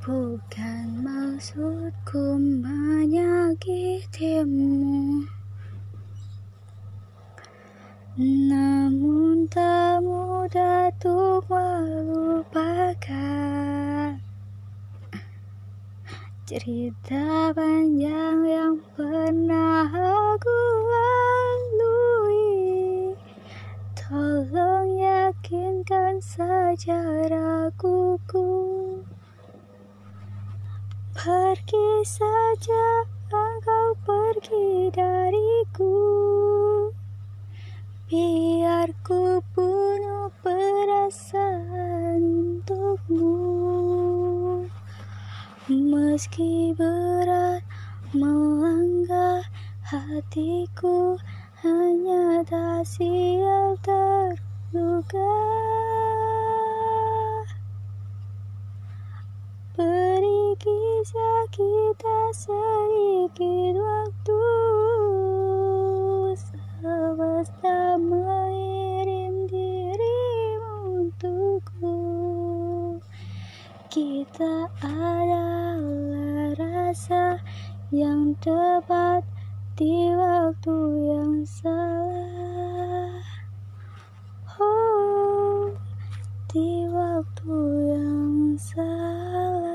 Bukan maksudku menyakitimu Namun tak mudah untuk melupakan Cerita panjang yang pernah aku lalui. Tolong yakinkan saja raguku Pergi saja engkau pergi dariku. Biar ku bunuh perasaan untukmu. Meski berat melanggar hatiku Hanya tak sial terluka Kisah kita sedikit waktu Semesta mengirim dirimu untukku. Kita adalah rasa yang tepat di waktu yang salah. Oh, di waktu yang salah